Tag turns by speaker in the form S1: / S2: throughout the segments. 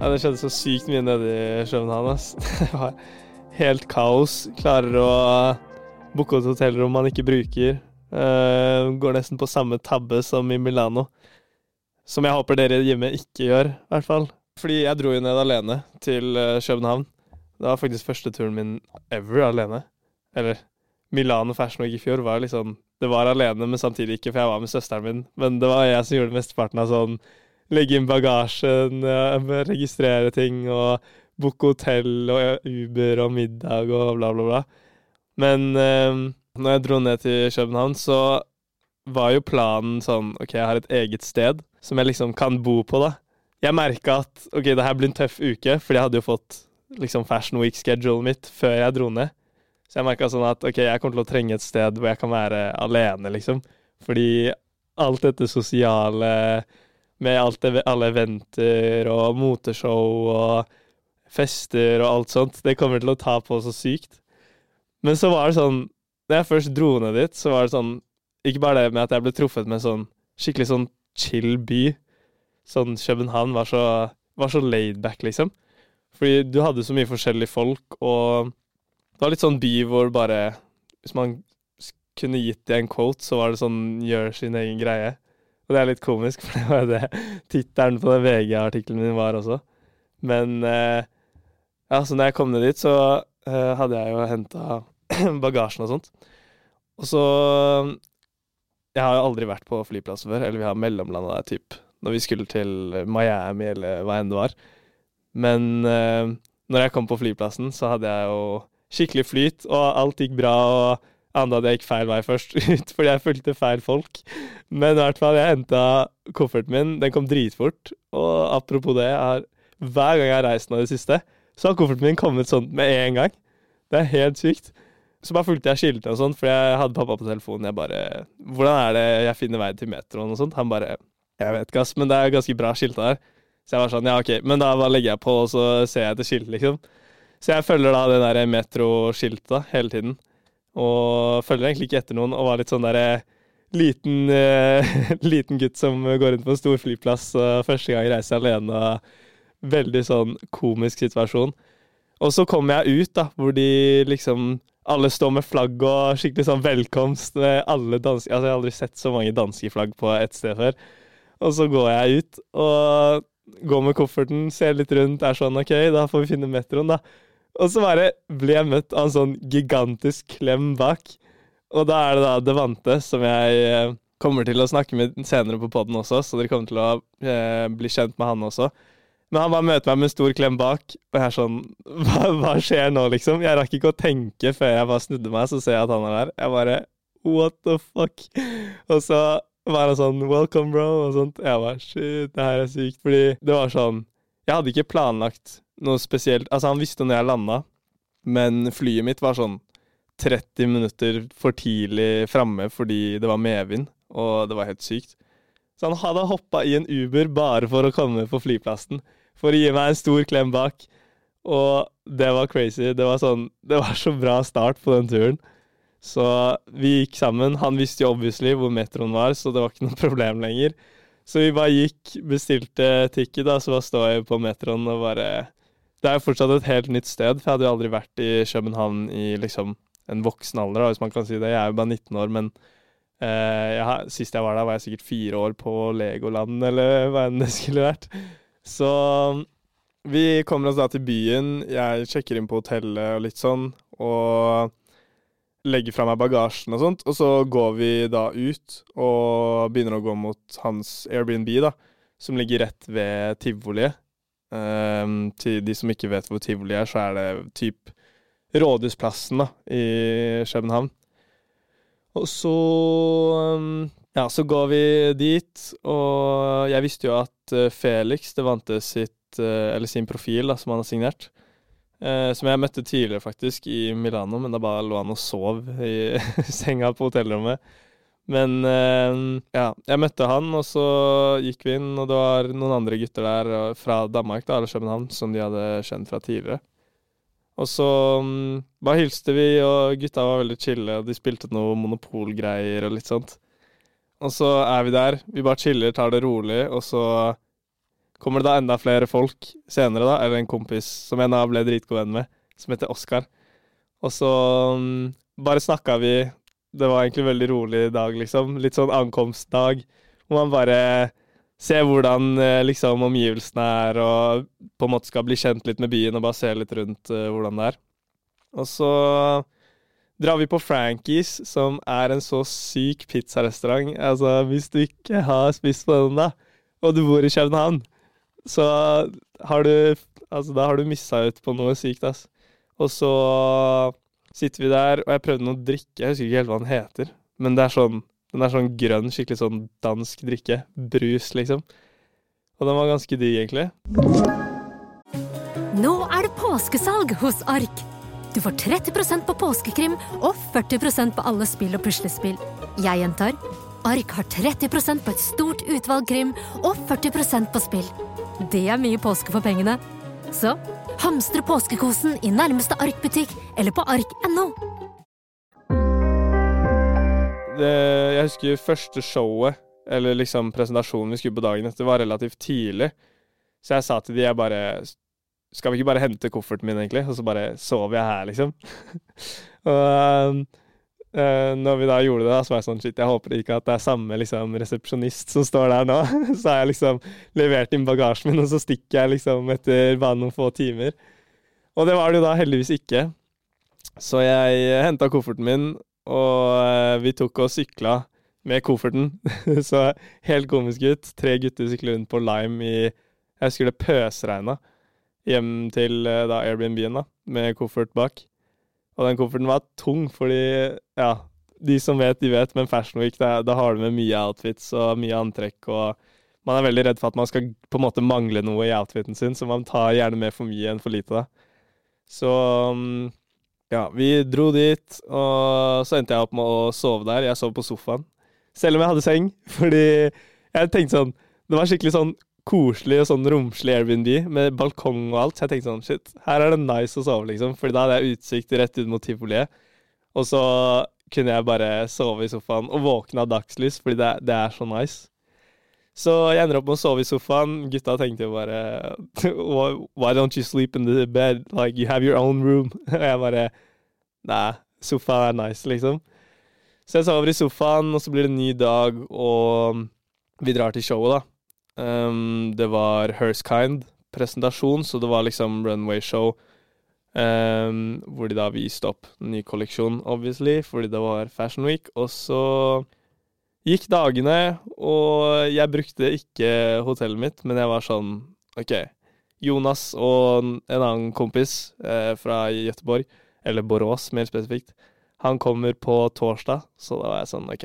S1: Ja, det skjedde så sykt mye nede i København. Det var helt kaos. Klarer å booke et hotellrom man ikke bruker. Uh, går nesten på samme tabbe som i Milano. Som jeg håper dere hjemme ikke gjør, i hvert fall. Fordi jeg dro jo ned alene til eh, København. Det var faktisk første turen min ever alene. Eller Milano Fashion Week i fjor var liksom Det var alene, men samtidig ikke, for jeg var med søsteren min. Men det var jeg som gjorde mesteparten av sånn legge inn bagasjen, eh, registrere ting og booke hotell og Uber og middag og bla, bla, bla. Men eh, når jeg dro ned til København, så var jo planen sånn OK, jeg har et eget sted som jeg liksom kan bo på, da. Jeg merka at OK, det her blir en tøff uke, fordi jeg hadde jo fått liksom Fashion Week-schedulen mitt før jeg dro ned. Så jeg merka sånn at OK, jeg kommer til å trenge et sted hvor jeg kan være alene, liksom. Fordi alt dette sosiale med det, alle eventer og moteshow og fester og alt sånt. Det kommer til å ta på så sykt. Men så var det sånn Når jeg først dro ned dit, så var det sånn Ikke bare det med at jeg ble truffet med sånn skikkelig sånn chill by. Sånn København var så, var så laidback, liksom. Fordi du hadde så mye forskjellige folk, og det var litt sånn by hvor bare Hvis man kunne gitt det en quote, så var det sånn gjør sin egen greie. Og det er litt komisk, for det var jo det tittelen på den VG-artikkelen min var også. Men eh, ja, så når jeg kom ned dit, så eh, hadde jeg jo henta bagasjen og sånt. Og så Jeg har jo aldri vært på flyplass før, eller vi har mellomlanda der typ når vi skulle til Miami eller hva enn det var. Men eh, når jeg kom på flyplassen, så hadde jeg jo skikkelig flyt, og alt gikk bra. og Anda at jeg gikk feil vei først ut, fordi jeg fulgte feil folk. Men i hvert fall, jeg henta kofferten min. Den kom dritfort. Og apropos det, har, hver gang jeg har reist nå i det siste, så har kofferten min kommet sånn med en gang. Det er helt sykt. Så bare fulgte jeg skiltene og sånn, for jeg hadde pappa på telefonen. Jeg bare 'Hvordan er det jeg finner vei til metroen?' og sånt. Han bare 'Jeg vet ikke, ass, men det er ganske bra skilta der'. Så jeg var sånn 'Ja, ok', men da bare legger jeg på, og så ser jeg etter skiltet, liksom. Så jeg følger da det der metroskiltet hele tiden. Og følger egentlig ikke etter noen, og var litt sånn derre liten, uh, liten gutt som går rundt på en stor flyplass første gang reiser alene. Og veldig sånn komisk situasjon. Og så kommer jeg ut, da, hvor de liksom alle står med flagg og skikkelig sånn velkomst med alle danske Altså, jeg har aldri sett så mange danske flagg på ett sted før. Og så går jeg ut og går med kofferten, ser litt rundt, er sånn OK, da får vi finne metroen, da. Og så bare ble jeg møtt av en sånn gigantisk klem bak. Og da er det da Devante, som jeg eh, kommer til å snakke med senere på poden også, så dere kommer til å eh, bli kjent med han også. Men han bare møter meg med en stor klem bak, og jeg er sånn hva, hva, skjer nå, liksom? Jeg rakk ikke å tenke før jeg bare snudde meg, så ser jeg at han er der. Jeg bare What the fuck? Og så var han sånn Welcome, bro, og sånt. Jeg bare Shit, det her er sykt. Fordi det var sånn Jeg hadde ikke planlagt noe spesielt Altså, han visste når jeg landa, men flyet mitt var sånn 30 minutter for tidlig framme fordi det var medvind, og det var helt sykt. Så han hadde hoppa i en Uber bare for å komme på flyplassen, for å gi meg en stor klem bak. Og det var crazy. Det var sånn Det var så bra start på den turen. Så vi gikk sammen. Han visste jo obviously hvor metroen var, så det var ikke noe problem lenger. Så vi bare gikk, bestilte ticket, da, så bare står jeg på metroen og bare det er jo fortsatt et helt nytt sted, for jeg hadde jo aldri vært i København i liksom en voksen alder, hvis man kan si det. Jeg er jo bare 19 år, men eh, jeg, sist jeg var der, var jeg sikkert fire år på Legoland, eller hva enn det skulle vært. Så vi kommer oss da til byen. Jeg sjekker inn på hotellet og litt sånn, og legger fra meg bagasjen og sånt. Og så går vi da ut og begynner å gå mot hans Airbnb, da, som ligger rett ved tivoliet. Um, til de som ikke vet hvor tivoli er, så er det typ Rådhusplassen da, i København. Og så um, Ja, så går vi dit, og jeg visste jo at uh, Felix, det vante sitt sitt, eller sin profil da, som han har signert. Som jeg møtte tidligere, faktisk, i Milano, men da bare lå han og sov i senga på hotellrommet. Men ja, jeg møtte han, og så gikk vi inn, og det var noen andre gutter der fra Danmark, da, eller København, som de hadde kjent fra tidligere. Og så um, bare hilste vi, og gutta var veldig chille, og de spilte noe monopolgreier og litt sånt. Og så er vi der, vi bare chiller, tar det rolig, og så kommer det da enda flere folk senere, da, eller en kompis som jeg nå ble dritgod venn med, som heter Oskar. Og så um, bare snakka vi. Det var egentlig en veldig rolig dag, liksom. Litt sånn ankomstdag, hvor man bare ser hvordan eh, liksom, omgivelsene er, og på en måte skal bli kjent litt med byen og bare se litt rundt uh, hvordan det er. Og så drar vi på Frankies, som er en så syk pizzarestaurant. Altså, hvis du ikke har spist på den, da, og du bor i København, så har du Altså, da har du missa ut på noe sykt, ass. Og så sitter vi der, og jeg prøvde noe drikke, jeg husker ikke helt hva den heter, men det er sånn den er sånn grønn, skikkelig sånn dansk drikke. Brus, liksom. Og den var ganske digg, egentlig.
S2: Nå er det påskesalg hos Ark. Du får 30% på påskekrim og 40% på alle spill og puslespill. Jeg gjentar Ark har 30% på et stort utvalg krim og 40% på spill. Det er mye påske for pengene. Så hamstre påskekosen i nærmeste Ark-butikk eller på ark.no
S1: jeg husker første showet, eller liksom presentasjonen vi skulle på dagen etter, var relativt tidlig. Så jeg sa til de, jeg bare Skal vi ikke bare hente kofferten min, egentlig? Og så bare sover jeg her, liksom. og uh, når vi da gjorde det, så var jeg sånn Shit, jeg håper ikke at det er samme liksom, resepsjonist som står der nå. så har jeg liksom levert inn bagasjen min, og så stikker jeg liksom etter bare noen få timer. Og det var det jo da heldigvis ikke. Så jeg henta kofferten min, og uh, vi tok og sykla med kofferten. så helt komisk ut. Tre gutter sykler rundt på Lime i Jeg husker det pøsregna hjem til uh, da Airbnb-en da, med koffert bak. Og den kofferten var tung, fordi ja, de som vet, de vet, men Fashion Week, da, da har du med mye outfits og mye antrekk, og man er veldig redd for at man skal på en måte mangle noe i outfiten sin, så man tar gjerne med for mye enn for lite, da. Så um, ja, vi dro dit, og så endte jeg opp med å sove der. Jeg sov på sofaen. Selv om jeg hadde seng, fordi jeg tenkte sånn Det var skikkelig sånn koselig og sånn romslig Airbnb med balkong og alt. Så jeg tenkte sånn shit, her er det nice å sove, liksom. Fordi da hadde jeg utsikt rett ut mot tivoliet. Og så kunne jeg bare sove i sofaen og våkne av dagslys, fordi det, det er så nice. Så jeg ender opp med å sove i sofaen. Gutta tenkte jo bare Why don't you sleep in the bed? Like, you have your own room. Og jeg bare Nei, sofaen er nice, liksom. Så jeg sover i sofaen, og så blir det en ny dag, og vi drar til showet, da. Um, det var Hers Kind-presentasjon, så det var liksom runway-show. Um, hvor de da viste opp ny kolleksjon, obviously, fordi det var Fashion Week. Og så Gikk dagene, og jeg brukte ikke hotellet mitt, men jeg var sånn OK. Jonas og en annen kompis eh, fra Gøteborg, eller Borås mer spesifikt, han kommer på torsdag, så da var jeg sånn OK.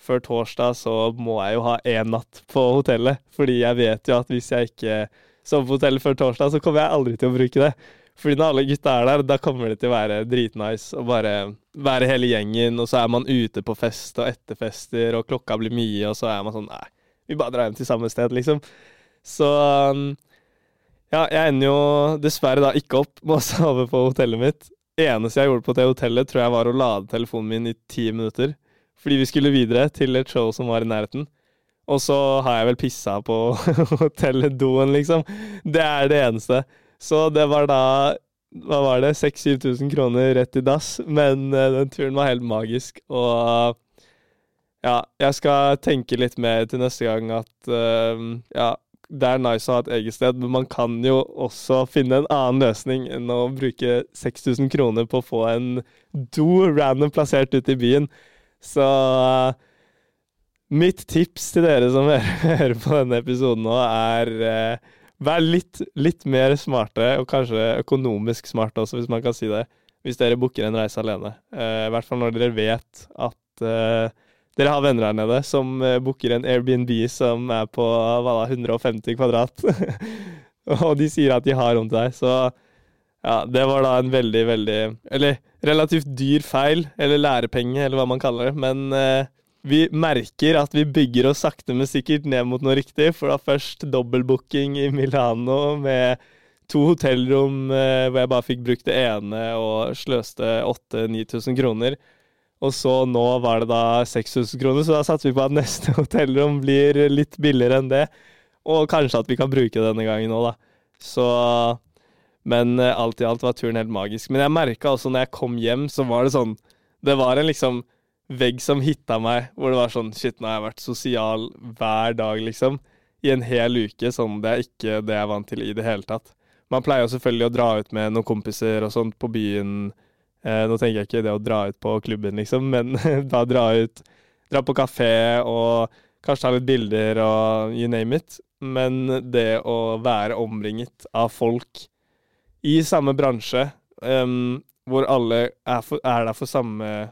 S1: Før torsdag så må jeg jo ha én natt på hotellet, fordi jeg vet jo at hvis jeg ikke sover på hotellet før torsdag, så kommer jeg aldri til å bruke det. Fordi når alle gutta er der, da kommer det til å være dritnice å bare være hele gjengen, og så er man ute på fest og etterfester, og klokka blir mye, og så er man sånn Nei, vi bare drar hjem til samme sted, liksom. Så um, ja, jeg ender jo dessverre da ikke opp med å sove på hotellet mitt. Det eneste jeg gjorde på det hotellet, tror jeg var å lade telefonen min i ti minutter. Fordi vi skulle videre til et show som var i nærheten. Og så har jeg vel pissa på hotelldoen, liksom. Det er det eneste. Så det var da hva var det, 6000-7000 kroner rett i dass, men uh, den turen var helt magisk. Og ja, jeg skal tenke litt mer til neste gang at uh, ja, det er nice å ha et eget sted, men man kan jo også finne en annen løsning enn å bruke 6000 kroner på å få en do random plassert ute i byen. Så mitt tips til dere som hører på denne episoden nå, er Vær litt, litt, mer smarte, og kanskje økonomisk smarte også, hvis man kan si det, hvis dere booker en reise alene. Uh, I hvert fall når dere vet at dere har venner her nede som booker en Airbnb som er på hva da, 150 kvadrat. og de sier at de har rom til deg. Så ja, det var da en veldig, veldig Eller relativt dyr feil, eller lærepenge, eller hva man kaller det. Men eh, vi merker at vi bygger oss sakte, men sikkert ned mot noe riktig. For da først dobbeltbooking i Milano med to hotellrom eh, hvor jeg bare fikk brukt det ene og sløste 8000-9000 kroner. Og så nå var det da 6000 kroner, så da satser vi på at neste hotellrom blir litt billigere enn det. Og kanskje at vi kan bruke det denne gangen òg, da. Så Men uh, alt i alt var turen helt magisk. Men jeg merka også når jeg kom hjem, så var det sånn Det var en liksom vegg som hitta meg, hvor det var sånn Shit, nå har jeg vært sosial hver dag, liksom. I en hel uke. Sånn det er ikke det jeg er vant til i det hele tatt. Man pleier jo selvfølgelig å dra ut med noen kompiser og sånt på byen Eh, nå tenker jeg ikke det å dra ut på klubben, liksom, men da dra ut Dra på kafé og kanskje ta litt bilder og you name it. Men det å være omringet av folk i samme bransje, um, hvor alle er, for, er, der for samme,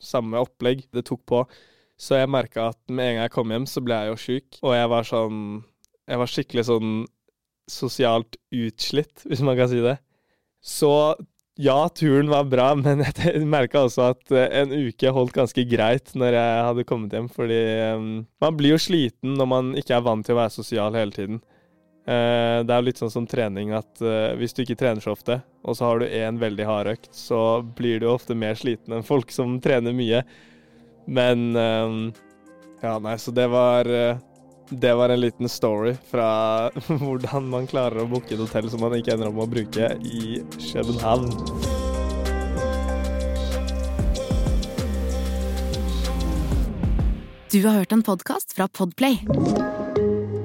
S1: samme opplegg, det tok på. Så jeg merka at med en gang jeg kom hjem, så ble jeg jo sjuk. Og jeg var sånn Jeg var skikkelig sånn sosialt utslitt, hvis man kan si det. Så ja, turen var bra, men jeg merka også at eh, en uke holdt ganske greit når jeg hadde kommet hjem. Fordi um, man blir jo sliten når man ikke er vant til å være sosial hele tiden. Uh, det er jo litt sånn som trening at uh, hvis du ikke trener så ofte, og så har du én veldig hard økt, så blir du ofte mer sliten enn folk som trener mye. Men um, Ja, nei, så det var uh, det var en liten story fra hvordan man klarer å booke et hotell som man ikke ender opp med å bruke i København.
S3: Du har hørt en podkast fra Podplay.